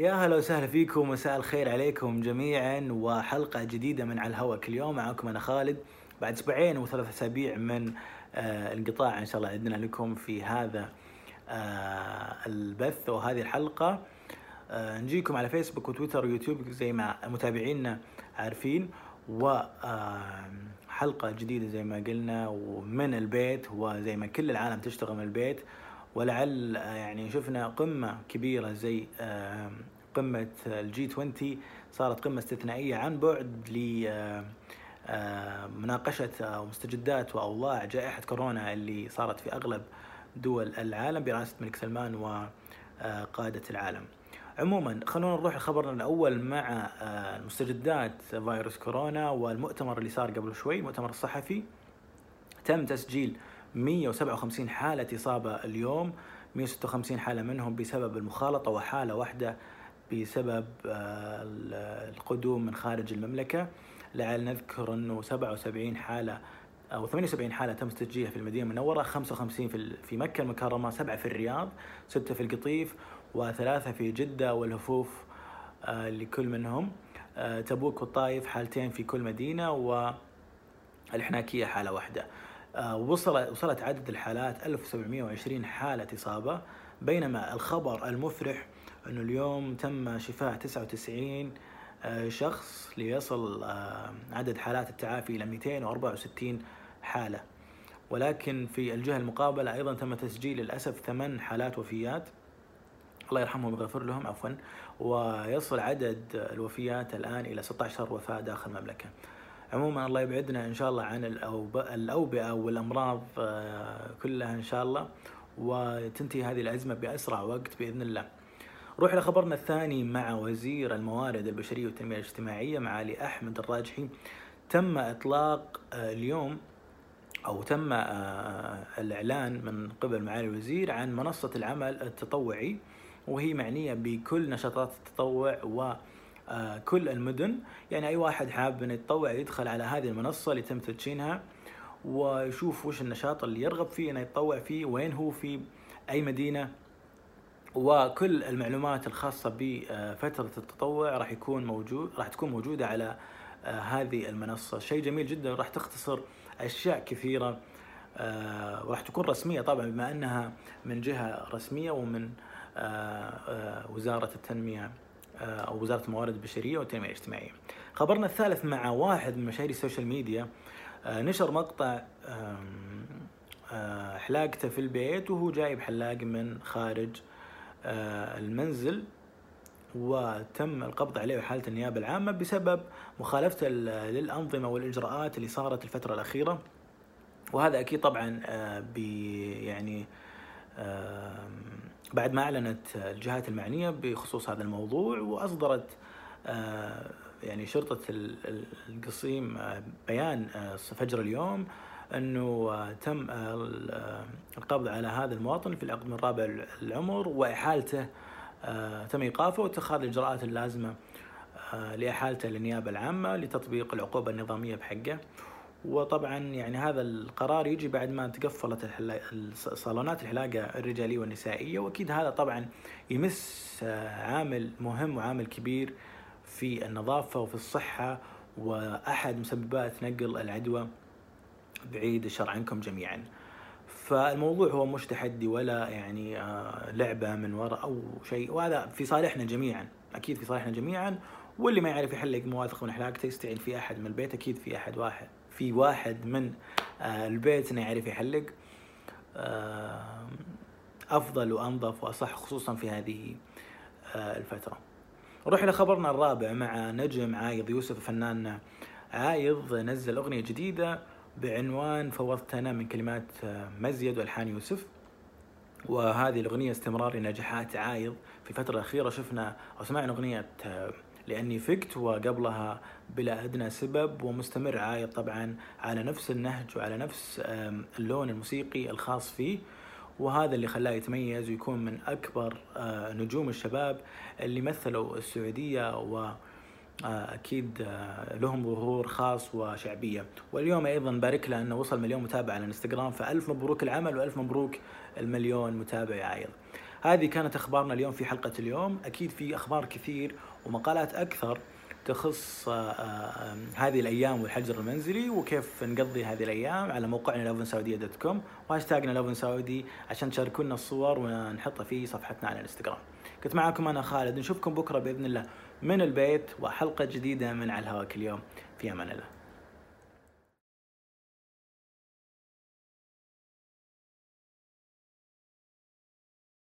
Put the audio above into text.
يا هلا وسهلا فيكم مساء الخير عليكم جميعا وحلقة جديدة من على الهواء كل يوم. معاكم أنا خالد. بعد أسبوعين وثلاث أسابيع من آه انقطاع إن شاء الله عندنا لكم في هذا آه البث وهذه الحلقة. آه نجيكم على فيسبوك وتويتر ويوتيوب زي ما متابعينا عارفين. و حلقة جديدة زي ما قلنا ومن البيت وزي ما كل العالم تشتغل من البيت. ولعل يعني شفنا قمة كبيرة زي قمة الجي 20 صارت قمة استثنائية عن بعد لمناقشة مستجدات وأوضاع جائحة كورونا اللي صارت في أغلب دول العالم برئاسة الملك سلمان وقادة العالم. عموما خلونا نروح لخبرنا الأول مع مستجدات فيروس كورونا والمؤتمر اللي صار قبل شوي المؤتمر الصحفي. تم تسجيل 157 حالة إصابة اليوم 156 حالة منهم بسبب المخالطة وحالة واحدة بسبب القدوم من خارج المملكة. لعل نذكر أنه 77 حالة أو 78 حالة تم تسجيلها في المدينة المنورة 55 في في مكة المكرمة 7 في الرياض 6 في القطيف وثلاثة في جدة والهفوف لكل منهم. تبوك والطايف حالتين في كل مدينة والحناكية حالة واحدة. وصل وصلت عدد الحالات 1720 حالة إصابة بينما الخبر المفرح أنه اليوم تم شفاء 99 شخص ليصل عدد حالات التعافي إلى 264 حالة. ولكن في الجهة المقابلة أيضا تم تسجيل للأسف ثمان حالات وفيات. الله يرحمهم ويغفر لهم عفوا. ويصل عدد الوفيات الآن إلى 16 وفاة داخل المملكة. عموما الله يبعدنا إن شاء الله عن الأوبئة والأمراض كلها إن شاء الله وتنتهي هذه الأزمة بأسرع وقت بإذن الله. نروح لخبرنا الثاني مع وزير الموارد البشرية والتنمية الاجتماعية معالي أحمد الراجحي تم إطلاق اليوم أو تم الإعلان من قبل معالي الوزير عن منصة العمل التطوعي وهي معنية بكل نشاطات التطوع و كل المدن. يعني أي واحد حاب إنه يتطوع يدخل على هذه المنصة اللي تم تدشينها ويشوف وش النشاط اللي يرغب فيه إنه يتطوع فيه وين هو في أي مدينة. وكل المعلومات الخاصة بفترة التطوع راح يكون موجود راح تكون موجودة على هذه المنصة. شيء جميل جدا راح تختصر أشياء كثيرة وراح تكون رسمية طبعا بما أنها من جهة رسمية ومن وزارة التنمية. أو وزارة الموارد البشرية والتنمية الاجتماعية. خبرنا الثالث مع واحد من مشاهير السوشيال ميديا نشر مقطع حلاقته في البيت وهو جايب حلاق من خارج المنزل وتم القبض عليه وحاله النيابة العامة بسبب مخالفته للأنظمة والإجراءات اللي صارت الفترة الأخيرة وهذا أكيد طبعا يعني بعد ما أعلنت الجهات المعنية بخصوص هذا الموضوع وأصدرت يعني شرطة القصيم بيان فجر اليوم إنه تم القبض على هذا المواطن في العقد من رابع العمر وإحالته تم إيقافه واتخاذ الإجراءات اللازمة لإحالته للنيابة العامة لتطبيق العقوبة النظامية بحقه. وطبعا يعني هذا القرار يجي بعد ما تقفلت صالونات الحلاقه الرجالية والنسائية وأكيد هذا طبعا يمس عامل مهم وعامل كبير في النظافة وفي الصحة وأحد مسببات نقل العدوى بعيد الشر عنكم جميعا. فالموضوع هو مش تحدي ولا يعني لعبة من وراء أو شيء وهذا في صالحنا جميعا أكيد في صالحنا جميعا واللي ما يعرف يحلق مواثق من حلاقته يستعين في أحد من البيت. أكيد في أحد واحد. في واحد من البيت إنه يعرف يحلق. أفضل وأنظف وأصح خصوصا في هذه الفترة. نروح لخبرنا الرابع مع نجم عايض يوسف فنان عايض. نزل أغنية جديدة بعنوان فوضت أنا من كلمات مزيد وألحان يوسف. وهذه الأغنية استمرار لنجاحات عايض في الفترة الأخيرة. شفنا أو سمعنا أغنية لأني فقت وقبلها بلا أدنى سبب ومستمر عايض طبعا على نفس النهج وعلى نفس اللون الموسيقي الخاص فيه. وهذا اللي خلاه يتميز ويكون من أكبر نجوم الشباب اللي مثلوا السعودية و أكيد لهم ظهور خاص وشعبية. واليوم أيضا بارك له انه وصل مليون متابع على الإنستغرام فألف مبروك العمل وألف مبروك المليون متابع يا عايض هذه كانت أخبارنا اليوم في حلقة اليوم أكيد في أخبار كثير ومقالات أكثر تخص آه، آه، هذه الأيام والحجر المنزلي وكيف نقضي هذه الأيام على موقعنا لوفن سعوديه dot com وهاشتاجنا لوفن سعودي عشان تشاركونا الصور ونحطها في صفحتنا على الإنستغرام. كنت معكم أنا خالد نشوفكم بكرة بإذن الله من البيت وحلقة جديدة من على الهواء كل يوم في أمان الله.